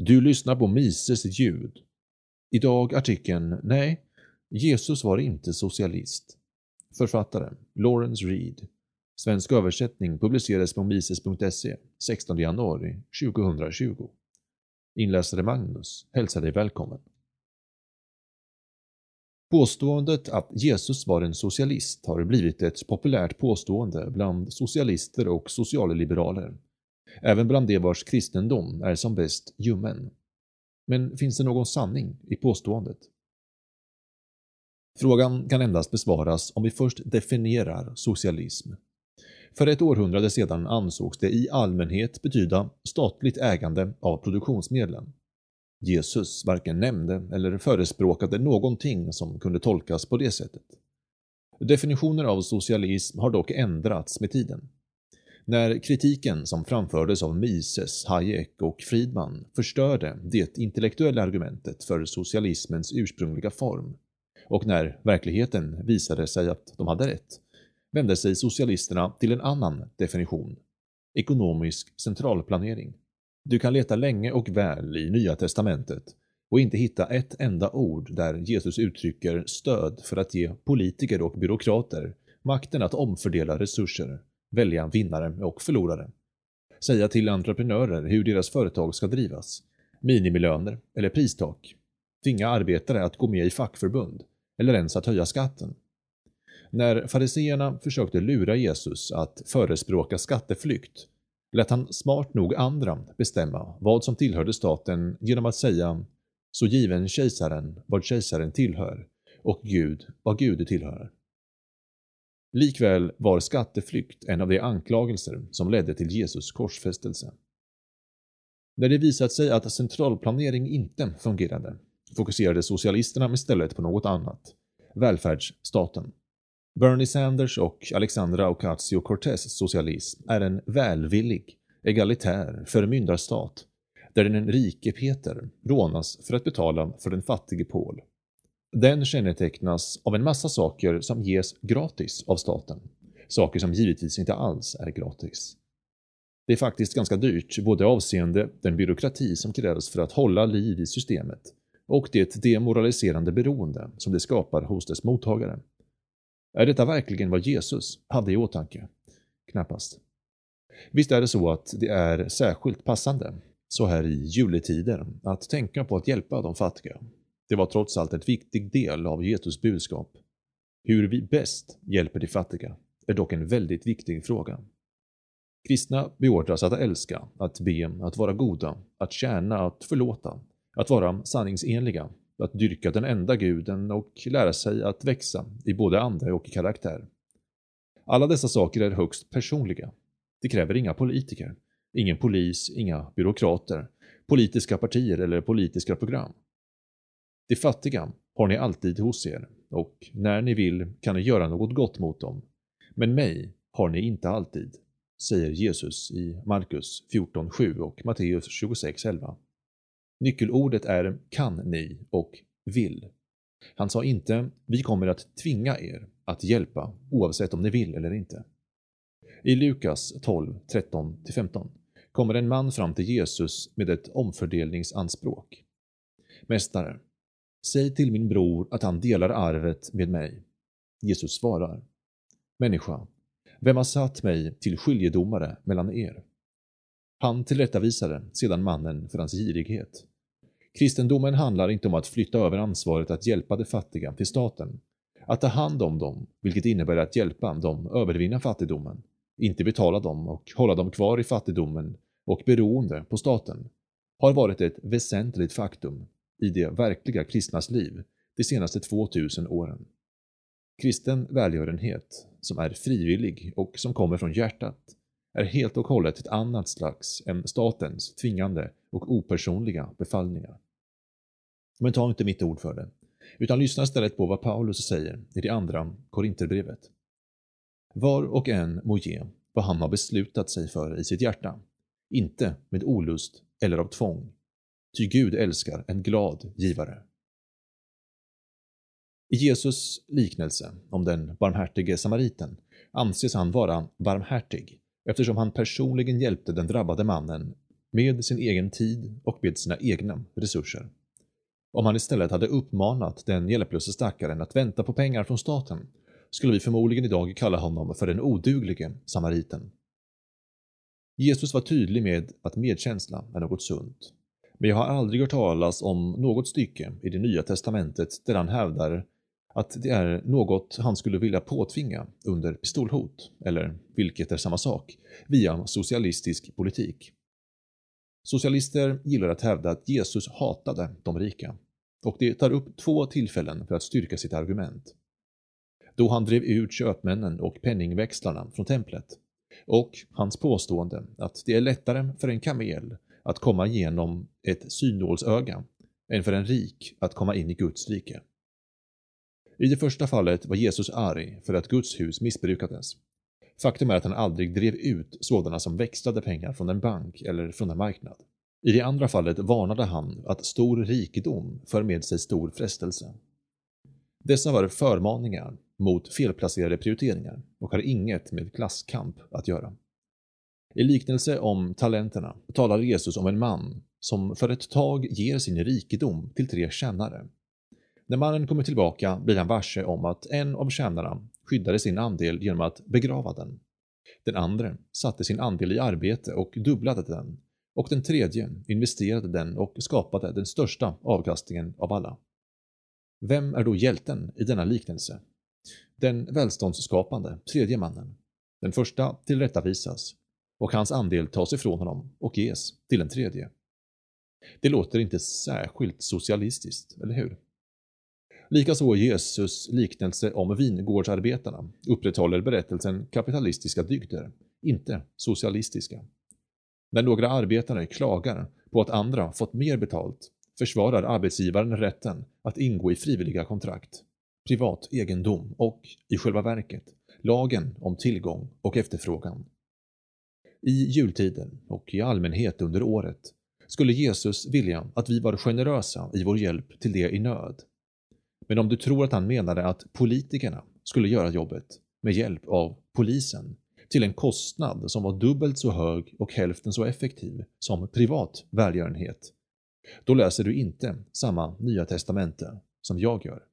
Du lyssnar på Mises ljud. Idag artikeln Nej, Jesus var inte socialist. Författare Lawrence Reed. Svensk översättning publicerades på mises.se 16 januari 2020. Inläsare Magnus hälsar dig välkommen. Påståendet att Jesus var en socialist har blivit ett populärt påstående bland socialister och socialliberaler. Även bland de vars kristendom är som bäst ljummen. Men finns det någon sanning i påståendet? Frågan kan endast besvaras om vi först definierar socialism. För ett århundrade sedan ansågs det i allmänhet betyda statligt ägande av produktionsmedlen. Jesus varken nämnde eller förespråkade någonting som kunde tolkas på det sättet. Definitioner av socialism har dock ändrats med tiden. När kritiken som framfördes av Mises, Hayek och Friedman förstörde det intellektuella argumentet för socialismens ursprungliga form och när verkligheten visade sig att de hade rätt, vände sig socialisterna till en annan definition. Ekonomisk centralplanering. Du kan leta länge och väl i Nya Testamentet och inte hitta ett enda ord där Jesus uttrycker stöd för att ge politiker och byråkrater makten att omfördela resurser, välja vinnare och förlorare. Säga till entreprenörer hur deras företag ska drivas, minimilöner eller pristak, tvinga arbetare att gå med i fackförbund eller ens att höja skatten. När fariseerna försökte lura Jesus att förespråka skatteflykt lät han smart nog andra bestämma vad som tillhörde staten genom att säga så given kejsaren vad kejsaren tillhör och Gud vad Gud tillhör. Likväl var skatteflykt en av de anklagelser som ledde till Jesus korsfästelse. När det visat sig att centralplanering inte fungerade fokuserade socialisterna istället på något annat, välfärdsstaten. Bernie Sanders och Alexandra Ocasio-Cortez socialism är en välvillig, egalitär förmyndarstat där den rike Peter rånas för att betala för den fattige Paul. Den kännetecknas av en massa saker som ges gratis av staten. Saker som givetvis inte alls är gratis. Det är faktiskt ganska dyrt, både avseende den byråkrati som krävs för att hålla liv i systemet och det demoraliserande beroende som det skapar hos dess mottagare. Är detta verkligen vad Jesus hade i åtanke? Knappast. Visst är det så att det är särskilt passande, så här i juletider, att tänka på att hjälpa de fattiga. Det var trots allt en viktig del av Jesus budskap. Hur vi bäst hjälper de fattiga är dock en väldigt viktig fråga. Kristna beordras att älska, att be, att vara goda, att tjäna, att förlåta, att vara sanningsenliga, att dyrka den enda guden och lära sig att växa i både ande och karaktär. Alla dessa saker är högst personliga. Det kräver inga politiker, ingen polis, inga byråkrater, politiska partier eller politiska program. De fattiga har ni alltid hos er och när ni vill kan ni göra något gott mot dem. Men mig har ni inte alltid, säger Jesus i Markus 14.7 och Matteus 26.11. Nyckelordet är kan ni och vill. Han sa inte vi kommer att tvinga er att hjälpa oavsett om ni vill eller inte. I Lukas 12, 13-15 kommer en man fram till Jesus med ett omfördelningsanspråk. Mästare, säg till min bror att han delar arvet med mig. Jesus svarar. Människa, vem har satt mig till skiljedomare mellan er? Han tillrättavisade sedan mannen för hans girighet. Kristendomen handlar inte om att flytta över ansvaret att hjälpa de fattiga till staten. Att ta hand om dem, vilket innebär att hjälpa dem övervinna fattigdomen, inte betala dem och hålla dem kvar i fattigdomen och beroende på staten, har varit ett väsentligt faktum i det verkliga kristnas liv de senaste 2000 åren. Kristen välgörenhet, som är frivillig och som kommer från hjärtat, är helt och hållet ett annat slags än statens tvingande och opersonliga befallningar. Men ta inte mitt ord för det, utan lyssna istället på vad Paulus säger i det andra Korinterbrevet. Var och en må ge vad han har beslutat sig för i sitt hjärta, inte med olust eller av tvång, ty Gud älskar en glad givare. I Jesus liknelse om den barmhärtige samariten anses han vara barmhärtig eftersom han personligen hjälpte den drabbade mannen med sin egen tid och med sina egna resurser. Om han istället hade uppmanat den hjälplöse stackaren att vänta på pengar från staten skulle vi förmodligen idag kalla honom för den oduglige samariten. Jesus var tydlig med att medkänsla är något sunt. Men jag har aldrig hört talas om något stycke i det nya testamentet där han hävdar att det är något han skulle vilja påtvinga under pistolhot, eller vilket är samma sak, via socialistisk politik. Socialister gillar att hävda att Jesus hatade de rika, och de tar upp två tillfällen för att styrka sitt argument. Då han drev ut köpmännen och penningväxlarna från templet, och hans påstående att det är lättare för en kamel att komma genom ett synålsöga än för en rik att komma in i Guds rike. I det första fallet var Jesus arg för att Guds hus missbrukades. Faktum är att han aldrig drev ut sådana som växlade pengar från en bank eller från en marknad. I det andra fallet varnade han att stor rikedom för med sig stor frestelse. Dessa var förmaningar mot felplacerade prioriteringar och har inget med klasskamp att göra. I liknelse om talenterna talar Jesus om en man som för ett tag ger sin rikedom till tre tjänare. När mannen kommer tillbaka blir han varse om att en av tjänarna skyddade sin andel genom att begrava den. Den andra satte sin andel i arbete och dubblade den och den tredje investerade den och skapade den största avkastningen av alla. Vem är då hjälten i denna liknelse? Den välståndsskapande tredje mannen. Den första tillrättavisas och hans andel tas ifrån honom och ges till en tredje. Det låter inte särskilt socialistiskt, eller hur? Likaså Jesus liknelse om vingårdsarbetarna upprätthåller berättelsen kapitalistiska dygder, inte socialistiska. När några arbetare klagar på att andra fått mer betalt försvarar arbetsgivaren rätten att ingå i frivilliga kontrakt, privat egendom och, i själva verket, lagen om tillgång och efterfrågan. I jultiden och i allmänhet under året skulle Jesus vilja att vi var generösa i vår hjälp till det i nöd. Men om du tror att han menade att politikerna skulle göra jobbet med hjälp av polisen till en kostnad som var dubbelt så hög och hälften så effektiv som privat välgörenhet, då läser du inte samma Nya Testamente som jag gör.